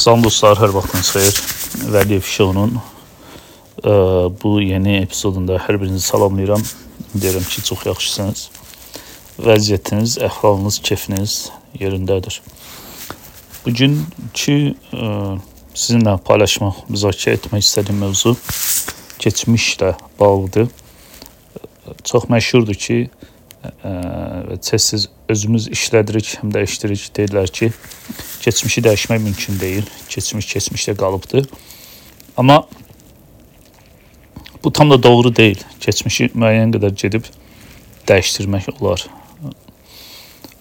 Salam dostlar, hər vaxtınız xeyir. Vəliyev Şounun bu yeni epizodunda hər birinizi salamlayıram. Deyirəm ki, çox yaxşısınız. Vəziyyətiniz, əhvalınız, keyfiniz yerindədir. Bu günkü ə, sizinlə paylaşmaq, müzakirə etmək istədiyim mövzu keçmişlə bağlıdır. Çox məşhurdur ki, və tez-tez özümüz işlədirik, həm də işlədirik. Deyirlər ki, keçmişi dəyişmək mümkün deyil. Keçmiş keçmişdə qalıbdı. Amma bu tam da doğru deyil. Keçmişi müəyyən qədər gedib dəyişdirmək olar.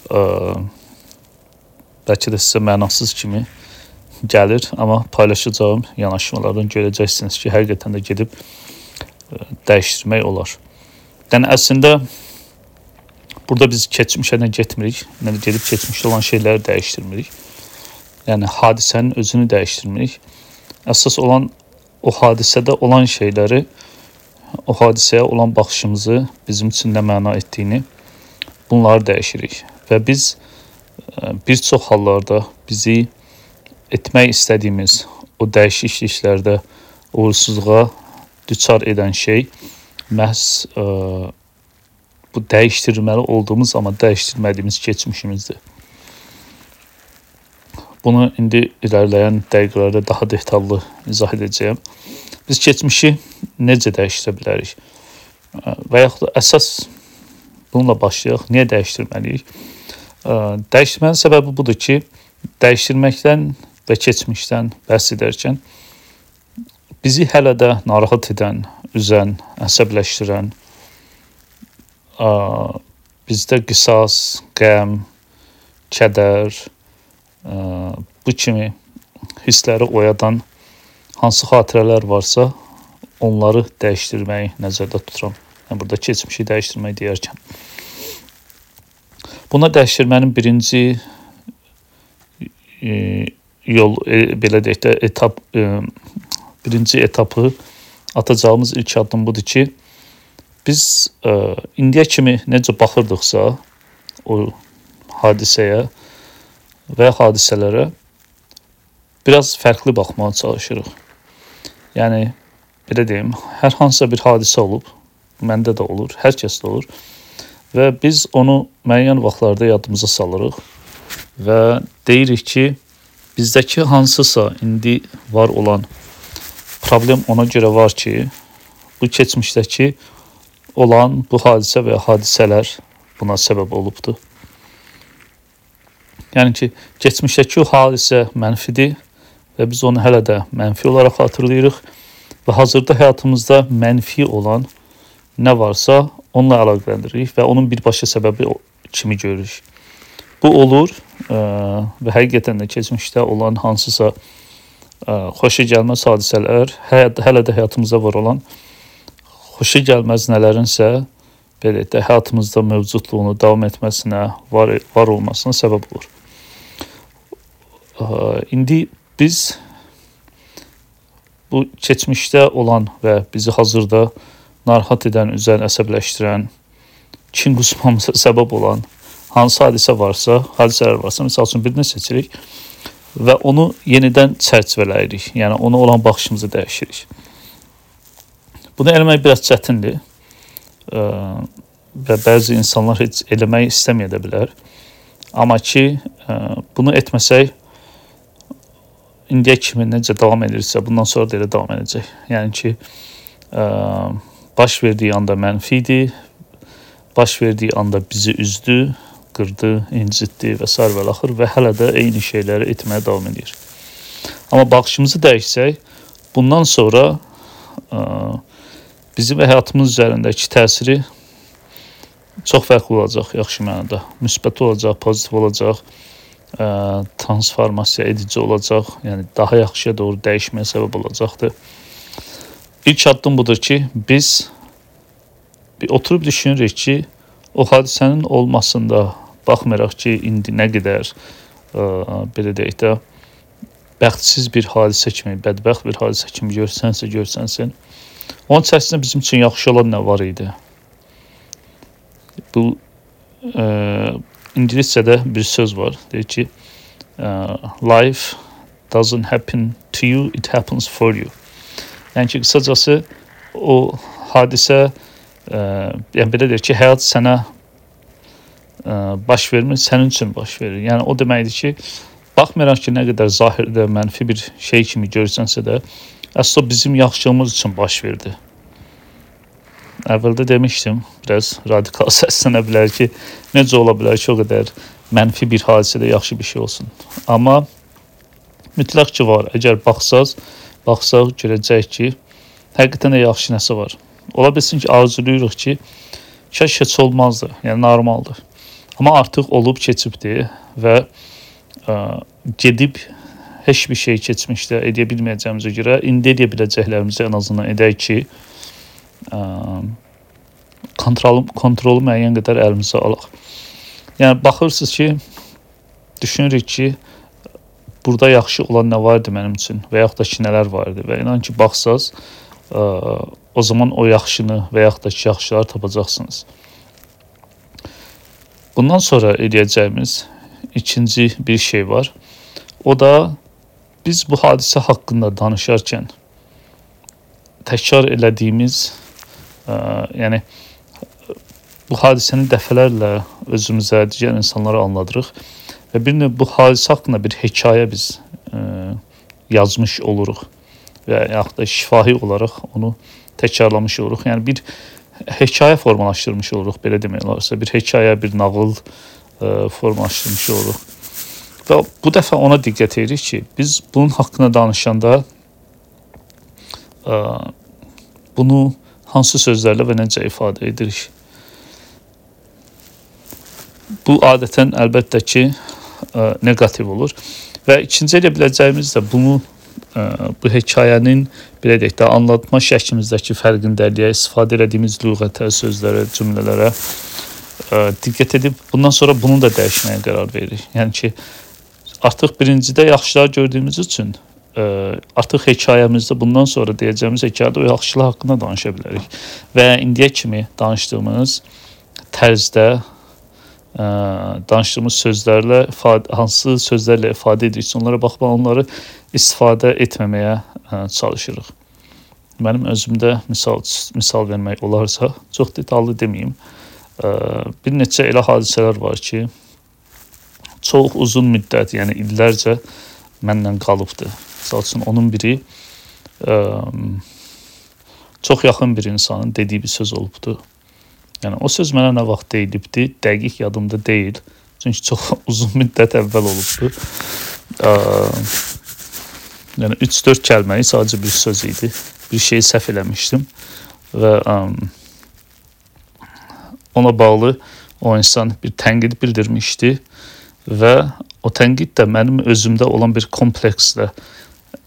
Ə, bəlkə də sizə mənasız kimi gəlir, amma paylaşacağım yanaşmalardan görəcəksiniz ki, həqiqətən də gedib dəyişdirmək olar. Yəni əslində Burada biz keçmişə nə getmirik, nə də gedib keçmişdə olan şeyləri dəyişdirmirik. Yəni hadisənin özünü dəyişdirmirik. Əsas olan o hadisədə olan şeyləri, o hadisəyə olan baxışımızı, bizim üçün nə məna etdiyini bunları dəyişirik və biz e, bir çox hallarda bizi etmək istədiyimiz o dəyişikliklərdə uğursuzluğa düçar edən şey məhz ə, e, bu dəyişdirməli olduğumuz amma dəyişdirmədiyimiz keçmişimizdir. Bunu indi irəliləyən dəqiqələrdə daha detallı izah edəcəyəm. Biz keçmişi necə dəyişdirə bilərik? Və yaxud da əsas bununla başlayaq. Niyə dəyişdirməliyik? Dəyişdirmənin səbəbi budur ki, dəyişdirməkdən və keçmişdən bəhs edərkən bizi hələ də narahat edən, üzən, əsəbləşdirən, bizdə qisas, qəm, kədər, bu kimi hissləri oyadan hansı xatirələr varsa, onları dəyişdirməyi nəzərdə tuturam. Yəni burada keçmişi dəyişdirmək deyərkən. Buna dəyişdirmənin birinci e, yol e, belə deyək də etap e, birinci etapı atacağımız ilk addım budur ki, biz e, indiyə kimi necə baxırdıqsa o hadisəyə və hadisələrə biraz fərqli baxmağa çalışırıq. Yəni belə deyim, hər hansısa bir hadisə olub, məndə də olur, hər kəsdə olur və biz onu müəyyən vaxtlarda yadımıza salırıq və deyirik ki, bizdəki hansısa indi var olan problem ona görə var ki, bu keçmişdəki olan bu hadisə və ya hadisələr buna səbəb olubdur. Yəni ki, keçmişdəki o hadisə mənfidir və biz onu hələ də mənfi olaraq xatırlayırıq və hazırda həyatımızda mənfi olan nə varsa onunla əlaqələndiririk və onun birbaşa səbəbi kimi görürük. Bu olur ə, və həqiqətən də keçmişdə olan hansısa ə, xoşa gəlməz hadisələr hə, hələ də həyatımızda var olan xoşa gəlməz nələrinsə belə də həyatımızda mövcudluğunu davam etməsinə, var var olmasına səbəb olur. İndi biz bu keçmişdə olan və bizi hazırda narahat edən, üzən, əsəbləşdirən, kin qusmamıza səbəb olan hansı hadisə varsa, hadisələr varsa, məsəl üçün birini seçirik və onu yenidən çərçivələyirik. Yəni ona olan baxışımızı dəyişirik. Bunu eləmək biraz çətindir. Və bəzi insanlar heç eləmək istəməyə də bilər. Amma ki, ə, bunu etməsək indiyə kimi necə davam edirsə, bundan sonra da elə davam edəcək. Yəni ki, ə, baş verdiyi anda mənfi idi, baş verdiyi anda bizi üzdü, qırdı, incitdi və s. və axır və hələ də eyni şeyləri etməyə davam edir. Amma baxışımızı dəyişsək, bundan sonra ə, bizim həyatımız üzərindəki təsiri çox fərqli olacaq, yaxşı mənada. Müsbət olacaq, pozitiv olacaq, transformasiya edici olacaq, yəni daha yaxşıya doğru dəyişməyə səbəb olacaqdır. İlk addım budur ki, biz bir oturub düşünürük ki, o hadisənin olmasında baxmayaraq ki, indi nə qədər ə, belə deyək də bəxtsiz bir hadisə kimi, bədbəxt bir hadisə kimi görsənsə, görsənsin, Onun içərisində bizim üçün yaxşı olan nə var idi? Bu ə, ingiliscədə bir söz var. Deyir ki, life doesn't happen to you, it happens for you. Yəni ki, qısacası o hadisə ə, yəni belə deyək ki, həyat sənə ə, baş vermir, sənin üçün baş verir. Yəni o deməkdir ki, baxmayaraq ki, nə qədər zahirdə mənfi bir şey kimi görsənsə də, əslində bizim yaxşılığımız üçün baş verdi. Əvvəldə demişdim, biraz radikal səslənə bilər ki, necə ola bilər ki, o qədər mənfi bir hadisədə yaxşı bir şey olsun. Amma mütləq ki var. Əgər baxsaz, baxsaq görəcək ki, həqiqətən də yaxşı nəsə var. Ola bilsin ki, arzulayırıq ki, kaş heç olmazdı. Yəni normaldır. Amma artıq olub keçibdi və ə, gedib heç bir şey keçmişdə edə bilməyəcəyimizə görə indi edə biləcəklərimizi ən azından edək ki, ə, kontrol kontrolu müəyyən qədər əlimizə alaq. Yəni baxırsınız ki, düşünürük ki, burada yaxşı olan nə vardı mənim üçün və yaxud da ki, nələr vardı və inan ki, baxsaz, ə, o zaman o yaxşını və yaxud da ki, yaxşılar tapacaqsınız. Bundan sonra edəcəyimiz ikinci bir şey var. O da biz bu hadisə haqqında danışarkən təkrar elədiyimiz, yəni bu hadisəni dəfələrlə özümüzə, digər insanlara anladırıq və bir növ bu hadisə haqqında bir hekayə biz ə, yazmış oluruq və yaxud da şifahi olaraq onu təkrarlamış oluruq. Yəni bir hekayə formalaşdırmış oluruq, belə demək olarsa, bir hekayə, bir nağıl ə, formalaşdırmış oluruq. Və bu dəfə ona diqqət edirik ki, biz bunun haqqında danışanda ə, bunu hansı sözlərlə və necə ifadə edirik? Bu adətən əlbəttə ki, ə, neqativ olur. Və ikinci edə biləcəyimiz də bunu ə, bu hekayənin belə deyək də anlatma şəklimizdəki fərqindəliyə, istifadə etdiyimiz lüğətə, sözlərə, cümlələrə ə, diqqət edib bundan sonra bunu da dəyişməyə qərar veririk. Yəni ki, artıq birincidə yaxşılar gördüyümüz üçün ə, artıq hekayəmizdə bundan sonra deyəcəyimiz hekayədə o yaxşılar haqqında danışa bilərik. Və indiyə kimi danışdığımız tərzdə ə, danışdığımız sözlərlə ifadə, hansı sözlərlə ifadə ediriksə, onlara baxmaq, onları istifadə etməməyə ə, çalışırıq. Mənim özümdə misal misal vermək olarsa, çox detallı deməyim. Ə, bir neçə elə hadisələr var ki, çox uzun müddət, yəni illərcə mənlə qalıbdı. Məsəl üçün onun biri ə, çox yaxın bir insanın dediyi bir söz olubdu. Yəni o söz mənə nə vaxt deyilibdi, dəqiq yadımda deyil. Çünki çox uzun müddət əvvəl olubdu. Ə, yəni 3-4 kəlməni sadəcə bir söz idi. Bir şeyi səhv eləmişdim və ə, ona bağlı o insan bir tənqid bildirmişdi və o tənqid də mənim özümdə olan bir komplekslə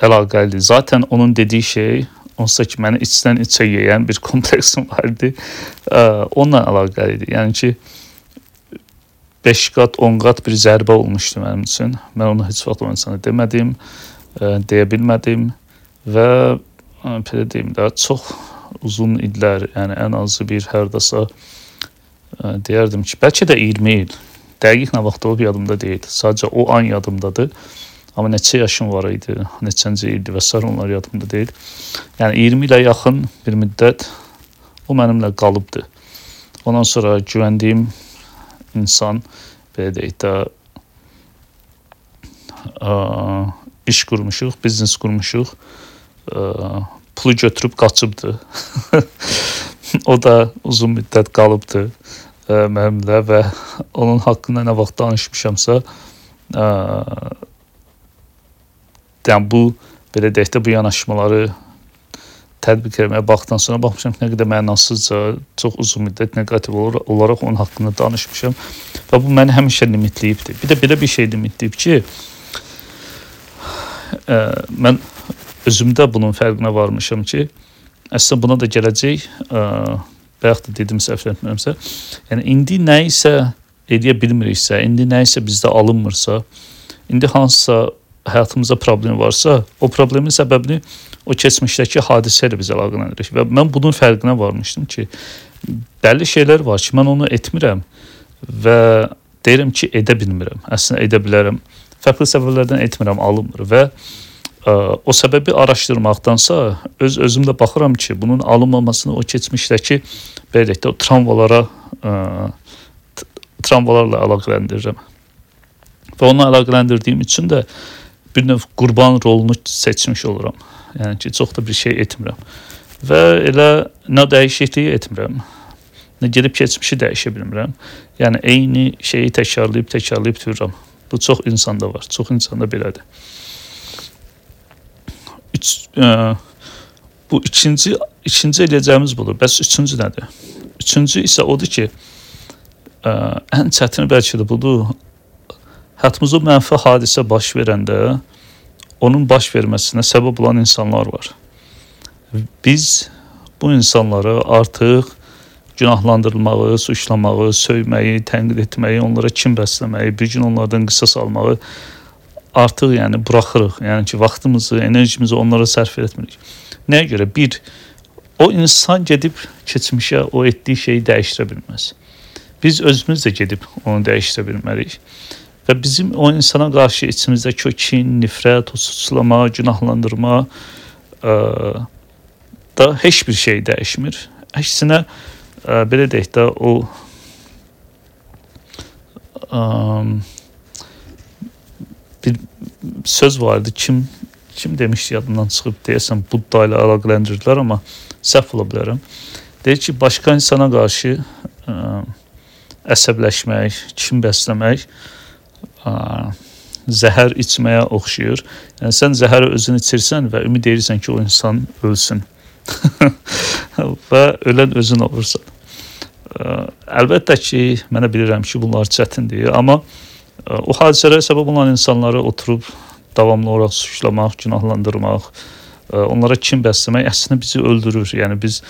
əlaqəli. Zaten onun dediyi şey onsuz ki məni içdən içə yeyən bir kompleksim vardı. Onunla əlaqəli idi. Yəni ki 5 qat, 10 qat bir zərbə olmuşdu mənim üçün. Mən onu heç vaxt o insana demədim, deyə bilmədim və belə deyim də çox uzun illər, yəni ən azı bir hərdəsə deyərdim ki, bəlkə də 20 il. Dəqiq nə vaxt olub yadımda deyil. Sadəcə o an yadımdadır. Amma neçə yaşım var idi, neçənci ildi və s. onlar yadımda deyil. Yəni 20 ilə yaxın bir müddət o mənimlə qalıbdı. Ondan sonra güvəndiyim insan belə deyək də ə, iş qurmuşuq, biznes qurmuşuq. Ə, pulu götürüb qaçıbdı. o da uzun müddət qalıbdı ə, mənimlə və onun haqqında nə vaxt danışmışamsa, ə, yəni bu belə deyək də bu yanaşmaları tətbiq etməyə baxdan sonra baxmışam ki, nə qədər mənasızca, çox uzun müddət neqativ olaraq onun haqqında danışmışam və bu məni həmişə limitləyibdi. Bir də belə bir şey limitləyib ki, ə, mən özümdə bunun fərqinə varmışam ki, əslində buna da gələcək, ə, bayaq da dedim səhv etmirəmsə, yəni indi nə isə edə bilmiriksə, indi nə isə bizdə alınmırsa, indi hansısa həyatımızda problem varsa, o problemin səbəbini o keçmişdəki hadisə ilə biz əlaqələndiririk və mən bunun fərqinə varmışdım ki, bəlli şeylər var ki, mən onu etmirəm və deyirəm ki, edə bilmirəm. Əslində edə bilərəm fərqli səbəblərdən etmirəm, alınmır və ə, o səbəbi araşdırmaqdansa öz özümdə baxıram ki, bunun alınmamasını o keçmişdəki belə deyək də o travmalara ə, travmalarla əlaqələndirirəm. Və onunla əlaqələndirdiyim üçün də bir növ qurban rolunu seçmiş oluram. Yəni ki, çox da bir şey etmirəm. Və elə nə dəyişikliyi etmirəm. Nə gedib keçmişi dəyişə bilmirəm. Yəni eyni şeyi təkrarlayıb təkrarlayıb dururam. Bu çox insanda var. Çox insanda belədir. Üç, ə, e, bu ikinci ikinci eləyəcəyimiz budur. Bəs üçüncü nədir? Üçüncü isə odur ki, ə, e, ən çətini bəlkə də budur. Həyatımızda mənfi hadisə baş verəndə onun baş verməsinə səbəb olan insanlar var. Biz bu insanları artıq günahlandırılmağı, suçlamağı, söyməyi, tənqid etməyi, onlara kin bəsləməyi, bir gün onlardan qisas almağı artıq yəni buraxırıq. Yəni ki, vaxtımızı, enerjimizi onlara sərf etmirik. Nəyə görə? Bir, o insan gedib keçmişə o etdiyi şeyi dəyişdirə bilməz. Biz özümüz də gedib onu dəyişdirə bilmərik. Və bizim o insana qarşı içimizdəki o kin, nifrət, o suçlama, günahlandırma ə, da heç bir şey dəyişmir. Əksinə ə, belə deyək də o ə, bir söz vardı. Kim kim demişdi yadımdan çıxıb deyəsən Budda ilə əlaqələndirdilər, amma səhv ola bilərəm. Deyir ki, başqa insana qarşı ə, əsəbləşmək, kin bəsləmək zəhər içməyə oxşayır. Yəni sən zəhəri özün içirsən və ümid edirsən ki, o insan ölsün. və ölən özün olursan. Əlbəttə ki, mənə bilirəm ki, bunlar çətindir, amma o hadisələrə səbəb olan insanları oturub davamlı olaraq suçlamaq, günahlandırmaq, onlara kin bəsləmək əslində bizi öldürür. Yəni biz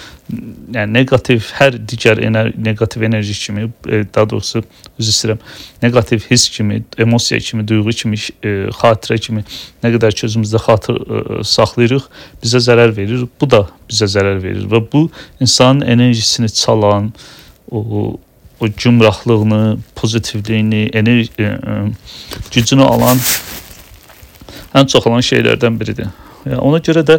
yəni neqativ hər digər ener neqativ enerji kimi, e, daha doğrusu üzr istəyirəm, neqativ hiss kimi, emosiya kimi, duyğu kimi, e, xatirə kimi nə qədər ki özümüzdə xatır e, saxlayırıq, bizə zərər verir. Bu da bizə zərər verir və bu insanın enerjisini çalan, o o cümrahlığını, pozitivliyini, enerji gücünü alan ən çox olan şeylərdən biridir. Yəni ona görə də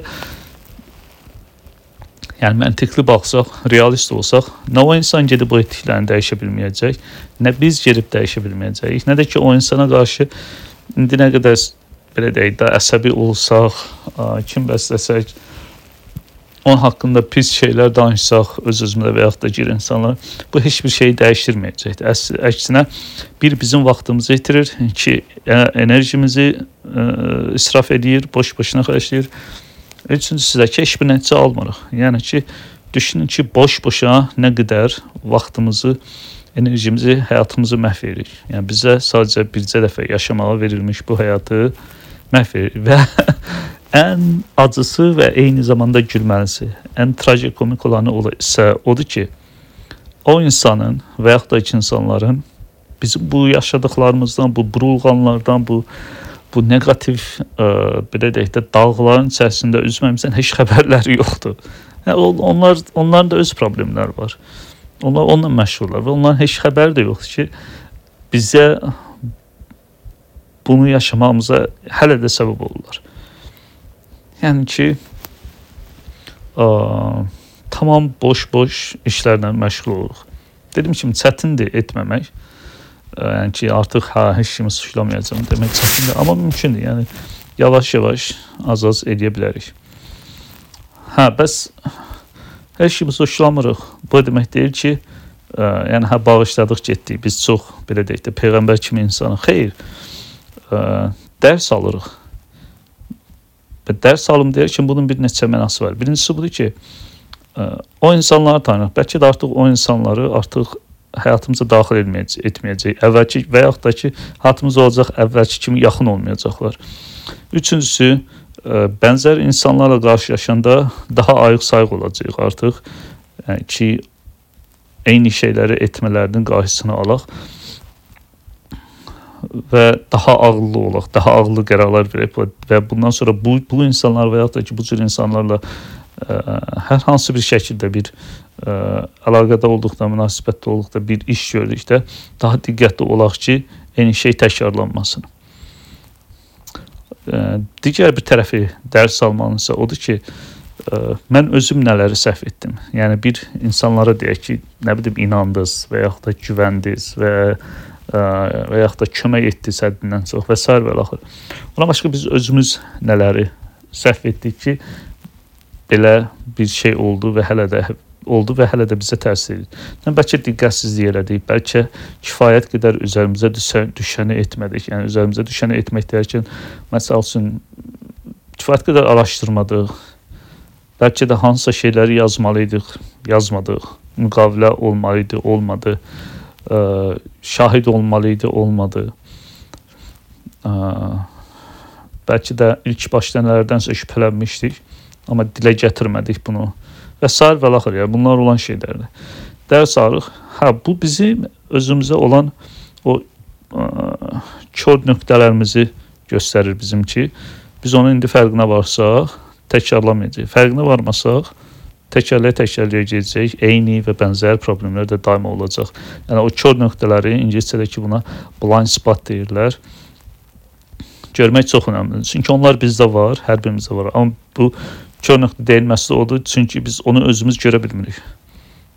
yəni məntiqli baxsaq, realist olsaq, nə o insan gedib o etdiklərini dəyişə bilməyəcək, nə biz gedib dəyişə bilməyəcəyik, nə də ki o insana qarşı indi nə qədər belə deyək də əsəbi olsaq, kim bəsləsək, onun haqqında pis şeylər danışsaq öz-özümüzə və yaxud da gir insanlar, bu heç bir şeyi dəyişdirməyəcəkdir. Əks əksinə bir bizim vaxtımızı itirir, ki enerjimizi ə, israf edir, boş-boşuna xərcləyir. Üçüncüsü də ki, heç bir nəticə almırıq. Yəni ki, düşünün ki, boş-boşa nə qədər vaxtımızı, enerjimizi, həyatımızı məhv edirik. Yəni bizə sadəcə bircə dəfə yaşamağa verilmiş bu həyatı məhv edirik və ən acısı və eyni zamanda gülməlisi, ən trajikomik olanı isə odur ki, o insanın və yaxud da ki insanların bizim bu yaşadıklarımızdan, bu burulğanlardan, bu bu neqativ ə, belə deyək də dalğaların içərisində üzməmizdən heç xəbərləri yoxdur. Yəni onlar onların da öz problemləri var. Onlar onunla məşğullar və onların heç xəbəri də yoxdur ki, bizə bunu yaşamamıza hələ də səbəb olurlar. Yəni ki, ə, tamam boş-boş işlərlə məşğul oluruq. Dedim kimi çətindir etməmək. Yəni ki, artıq hə heç kimi suçlamayacağam demək çətindir, amma mümkündür. Yəni yavaş-yavaş az-az edə bilərik. Hə, bəs heç kimi suçlamırıq. Bu demək deyil ki, ə, yəni hə bağışladıq getdik. Biz çox belə deyək də peyğəmbər kimi insanıq. Xeyr. Ə, dərs alırıq Və dərs alım deyir ki, bunun bir neçə mənası var. Birincisi budur ki, o insanları tanıyırıq. Bəlkə də artıq o insanları artıq həyatımıza daxil etməyəcək, etməyəcək. Əvvəlki və yaxud da ki, həyatımız olacaq, əvvəlki kimi yaxın olmayacaqlar. Üçüncüsü, bənzər insanlarla qarşılaşanda daha ayıq-sayıq olacağıq artıq. Yəni ki, eyni şeyləri etmələrinin qarşısını alaq və daha ağıllı olaq, daha ağıllı qərarlar verək və bundan sonra bu bu insanlar və ya da ki bu cür insanlarla ə, hər hansı bir şəkildə bir ə, əlaqədə olduqda, münasibətdə olduqda bir iş gördükdə daha diqqətli olaq ki, eyni şey təkrarlanmasın. digər bir tərəfi dərs almanınsa odur ki, ə, mən özüm nələri səhv etdim. Yəni bir insanlara deyək ki, nə bilim inandınız və yaxud da güvəndiniz və ə, və yaxud da kömək etdiniz həddindən çox və s. və axır. Ona başqa biz özümüz nələri səhv etdik ki, belə bir şey oldu və hələ də oldu və hələ də bizə təsir edir. Yəni bəlkə diqqətsizlik elədik, bəlkə kifayət qədər üzərimizə düşən, düşəni etmədik. Yəni üzərimizə düşəni etmək deyərkən məsəl üçün kifayət qədər araşdırmadıq. Bəlkə də hansısa şeyləri yazmalıydıq, yazmadıq. Müqavilə olmalıydı, olmadı. Ə, şahid olmalıydı, olmadı. Ə, bəlkə də ilk başda nələrdənsə şübhələnmişdik, amma dilə gətirmədik bunu və sair və axır. Yəni bunlar olan şeylərdir. Dərs alırıq. Hə, bu bizim özümüzə olan o ə, kör nöqtələrimizi göstərir bizim ki, biz onun indi fərqinə varsaq, təkrarlamayacağıq. Fərqinə varmasaq, təkərləyə təkərləyə gedəcək. Eyni və bənzər problemlər də daima olacaq. Yəni o kör nöqtələri ingiliscədəki buna blind spot deyirlər. Görmək çox önəmlidir. Çünki onlar bizdə var, hər birimizdə var. Amma bu kör nöqtə deyilməsi odur, çünki biz onu özümüz görə bilmirik.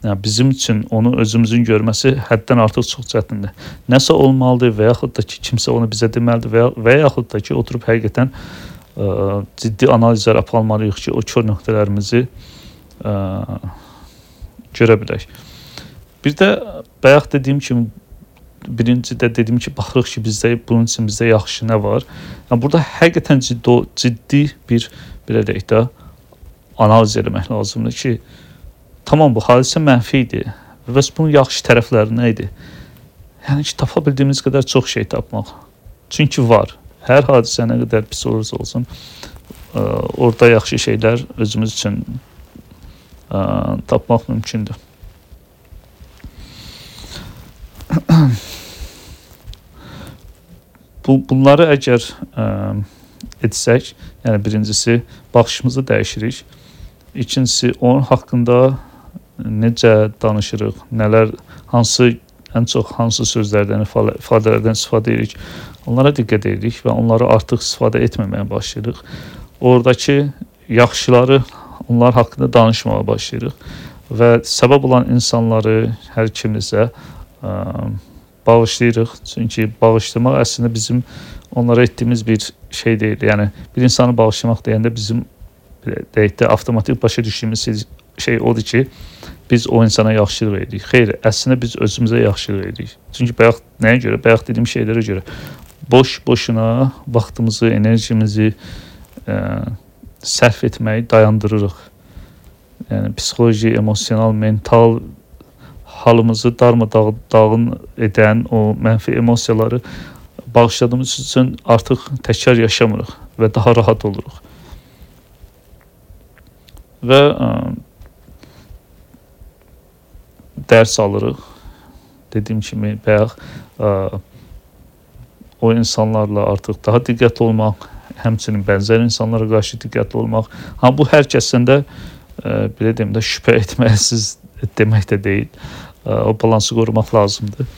Yəni bizim üçün onu özümüzün görməsi həddən artıq çox çətindir. Nəsə olmalıdır və yaxud da ki, kimsə onu bizə deməlidir və, və yaxud da ki, oturub həqiqətən ə, ciddi analizlər aparmalıyıq ki, o kör nöqtələrimizi ə, görə bilək. Bir də bayaq dediyim kimi birinci də dedim ki, baxırıq ki, bizdə bunun üçün bizdə yaxşı nə var. Yəni burada həqiqətən ciddi ciddi bir belə deyək də analiz etmək lazımdır ki, tamam bu hadisə mənfi idi. Bəs bunun yaxşı tərəfləri nə idi? Yəni ki, tapa bildiyimiz qədər çox şey tapmaq. Çünki var. Hər hadisə nə qədər pis olursa olsun, ə, orada yaxşı şeylər özümüz üçün ə, tapmaq mümkündür. Bu bunları əgər ə, etsək, yəni birincisi baxışımızı dəyişirik. İkincisi onun haqqında necə danışırıq, nələr, hansı ən çox hansı sözlərdən, ifadələrdən istifadə edirik. Onlara diqqət edirik və onları artıq istifadə etməməyə başlayırıq. Oradakı yaxşıları onlar haqqında danışmağa başlayırıq və səbəb olan insanları hər kimizə ə, bağışlayırıq. Çünki bağışlamaq əslində bizim onlara etdiyimiz bir şey deyil. Yəni bir insanı bağışlamaq deyəndə bizim deyək də avtomatik başa düşdüyümüz şey odur ki, biz o insana yaxşılıq edirik. Xeyr, əslində biz özümüzə yaxşılıq edirik. Çünki bayaq nəyə görə? Bayaq dediyim şeylərə görə boş-boşuna vaxtımızı, enerjimizi ə, sərf etməyi dayandırırıq. Yəni psixoloji, emosional, mental halımızı darmadağın edən o mənfi emosiyaları bağışladığımız üçün artıq təkrar yaşamırıq və daha rahat oluruq və ə, dərs alırıq. Dediyim kimi bayaq ə, o insanlarla artıq daha diqqətli olmaq, həmçinin bənzər insanlara qarşı diqqətli olmaq. Ha bu hər kəsdən də ə, belə deyim də şübhə etməyəsiz demək də deyil. Ə, o balansı qorumaq lazımdır.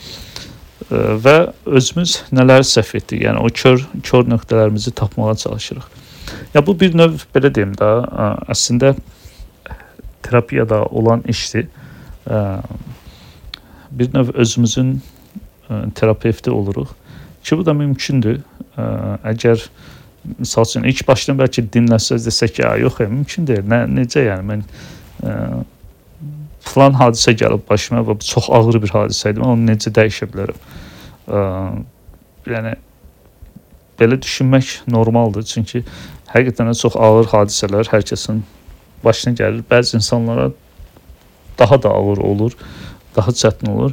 Ə, və özümüz nələri səhv etdik? Yəni o kör kör nöqtələrimizi tapmağa çalışırıq. Ya bu bir növ belə deyim də, əslində terapiyada olan işdir. Bir növ özümüzün terapevti oluruq ki, bu da mümkündür. Əgər misal üçün ilk başdan bəlkə dinləsəz desək ki, yox, ya, mümkün deyil. Nə necə yəni mən ə, falan hadisə gəlib başıma və bu çox ağır bir hadisə idi. Mən onu necə dəyişə bilərəm? Ə, yəni belə düşünmək normaldır. Çünki həqiqətən də çox ağır hadisələr hər kəsin başına gəlir. Bəzi insanlara daha da ağır olur, daha çətin olur.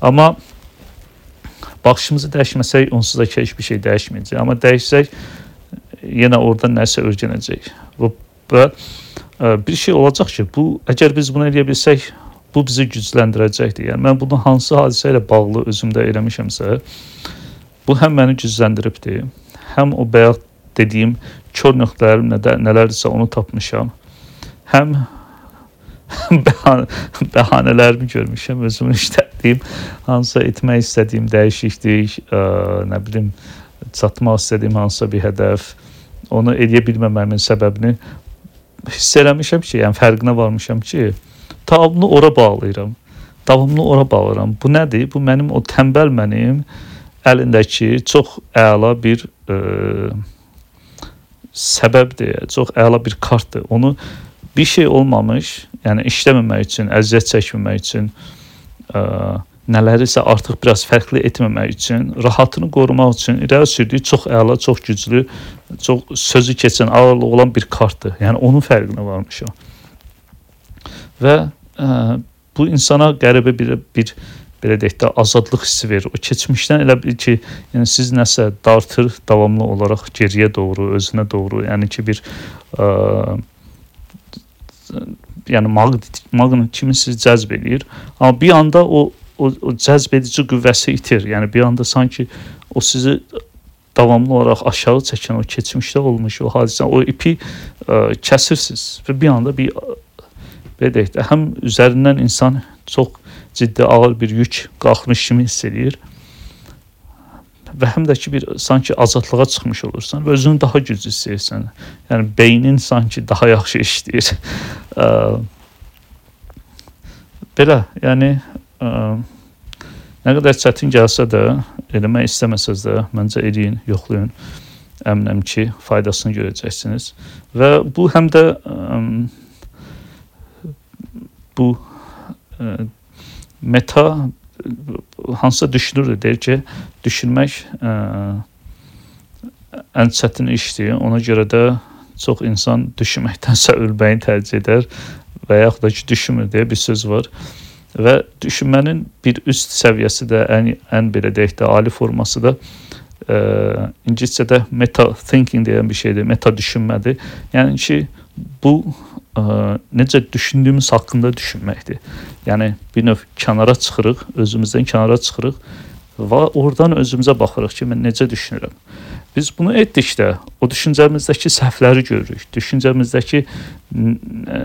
Amma baxışımızı dəyişməsək onsuz da heç bir şey dəyişməyəcək. Amma dəyişsək yenə orada nəsə öyrənəcək. Və, və e, bir şey olacaq ki, bu əgər biz bunu edə bilsək, bu bizi gücləndirəcəkdir. Yəni mən bunu hansı hadisə ilə bağlı özümdə eləmişəmsə, bu həm məni gücləndiribdir, həm o bayaq dediyim kör nöqtələrim nələrdirsə onu tapmışam həm bəhanələrimi görmüşəm, özümün işlətdiyim, hansısa etmək istədiyim dəyişiklik, ə, nə bilim, çatmaq istədiyim hansısa bir hədəf, onu edə bilməməyimin səbəbini hiss eləmişəm ki, yəni fərqinə varmışam ki, davamlı ora bağlayıram. Davamlı ora bağlayıram. Bu nədir? Bu mənim o tənbəl mənim əlindəki çox əla bir e, səbəbdir, çox əla bir kartdır. Onu bir şey olmamış, yəni işləməmək üçün, əziyyət çəkməmək üçün, ə, nələrisə artıq biraz fərqli etməmək üçün, rahatını qorumaq üçün irəli sürdüyü çox əla, çox güclü, çox sözü keçən, ağırlığı olan bir kartdır. Yəni onun fərqinə varmışam. Və ə, bu insana qəribə bir bir belə deyək də azadlıq hissi verir. O keçmişdən elə bil ki, yəni siz nəsə dartır davamlı olaraq geriyə doğru, özünə doğru, yəni ki bir ə, yəni maqnit maqnit kimi sizi cəzb eləyir. Amma bir anda o o, o cəzb edici qüvvəsi itir. Yəni bir anda sanki o sizi davamlı olaraq aşağı çəkən o keçmişdə olmuş o hadisə, o ipi ə, kəsirsiniz və bir anda bir belə deyək də həm üzərindən insan çox ciddi ağır bir yük qalxmış kimi hiss eləyir və həm də ki bir sanki azadlığa çıxmış olursan və özünü daha güclü hiss edirsən. Yəni beynin sanki daha yaxşı işləyir. Belə, yəni nə qədər çətin gəlsə də, eləmək istəməsəz də, məncə eləyin, yoxlayın. Əminəm ki, faydasını görəcəksiniz. Və bu həm də ə, bu ə, meta hansısa düşünür deyir ki, düşünmək ə, ən çətin işdir. Ona görə də çox insan düşünməkdənsə ölməyi tərcih edər və yaxud da ki, düşünmür deyə bir söz var. Və düşünmənin bir üst səviyyəsi də ən ən belə deyək də ali forması da ə, ingiliscədə meta thinking deyilən bir şeydir. Meta düşünmədir. Yəni ki, bu ə, necə düşündüyümüz haqqında düşünməkdir. Yəni bir növ kənara çıxırıq, özümüzdən kənara çıxırıq və oradan özümüzə baxırıq ki, mən necə düşünürəm. Biz bunu etdikdə o düşüncəmizdəki səhvləri görürük. Düşüncəmizdəki ə,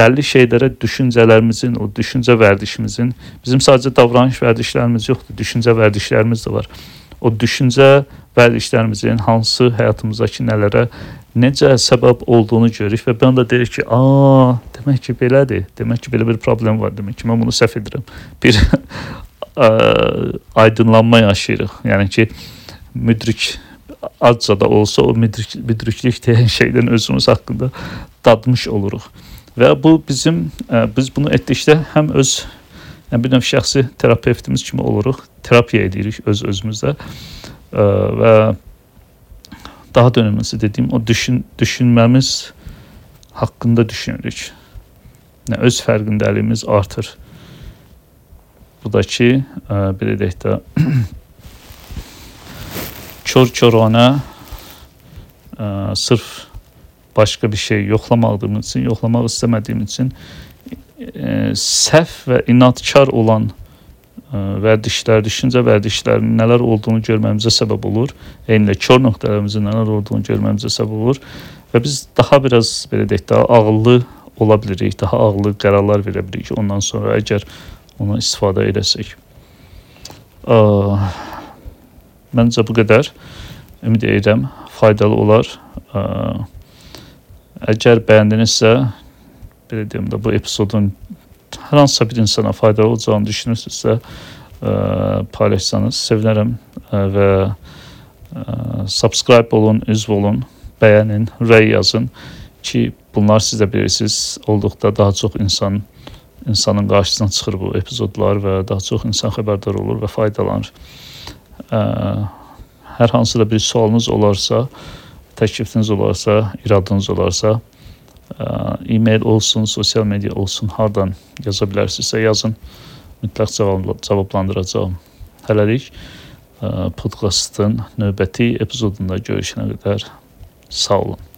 bəlli şeylərə düşüncələrimizin, o düşüncə vərdişimizin, bizim sadəcə davranış vərdişlərimiz yoxdur, düşüncə vərdişlərimiz də var. O düşüncə vərdişlərimizin hansı həyatımızdakı nələrə necə səbəb olduğunu görürük və bir anda deyirik ki, "A, demək ki belədir. Demək ki belə bir problem var. Demək ki mən bunu səhv edirəm." Bir ə, aydınlanma yaşayırıq. Yəni ki müdrik azca da olsa o müdrik, müdriklik deyən şeydən özümüz haqqında dadmış oluruq. Və bu bizim ə, biz bunu etdikdə həm öz yəni bir növ şəxsi terapevtimiz kimi oluruq. Terapiya edirik öz özümüzdə. Ə, və daha da önemlisi dediğim o düşün, düşünmemiz hakkında düşünürük. Yəni öz fərqindəliyimiz artır. Bu da ki, ə, e, belə deyək də kör-körona ə, e, sırf başqa bir şey yoxlamadığım üçün, yoxlamaq istəmədiyim üçün ə, e, səhv və inadkar olan vərdişlər, düşüncə vərdişlərinin nələr olduğunu görməyimizə səbəb olur. Eynilə kör nöqtələrimizin nələr olduğunu görməyimizə səbəb olur və biz daha biraz belə deyək, daha ağıllı ola bilirik, daha ağıllı qərarlar verə bilirik ondan sonra əgər onu istifadə edəsək. Məncə bu qədər. Ümid edirəm faydalı olar. Əgər bəyəndinizsə, belə deyim də bu epizodun hər hansısa bir insana faydalı olacağını düşünürsünüzsə, ə, paylaşsanız sevinərəm və ə, subscribe olun, üzv olun, bəyənin, rəy yazın ki, bunlar siz də bilirsiniz, olduqda daha çox insan insanın qarşısına çıxır bu epizodlar və daha çox insan xəbərdar olur və faydalanır. Hər hansı da bir sualınız olarsa, təklifiniz olarsa, iradınız olarsa, e-mail olsun, sosial media olsun, hardan yaza bilərsinizsə yazın. Mütləq cavab cavablandıracağam. Hələlik podkastın növbəti epizodunda görüşənə qədər sağ olun.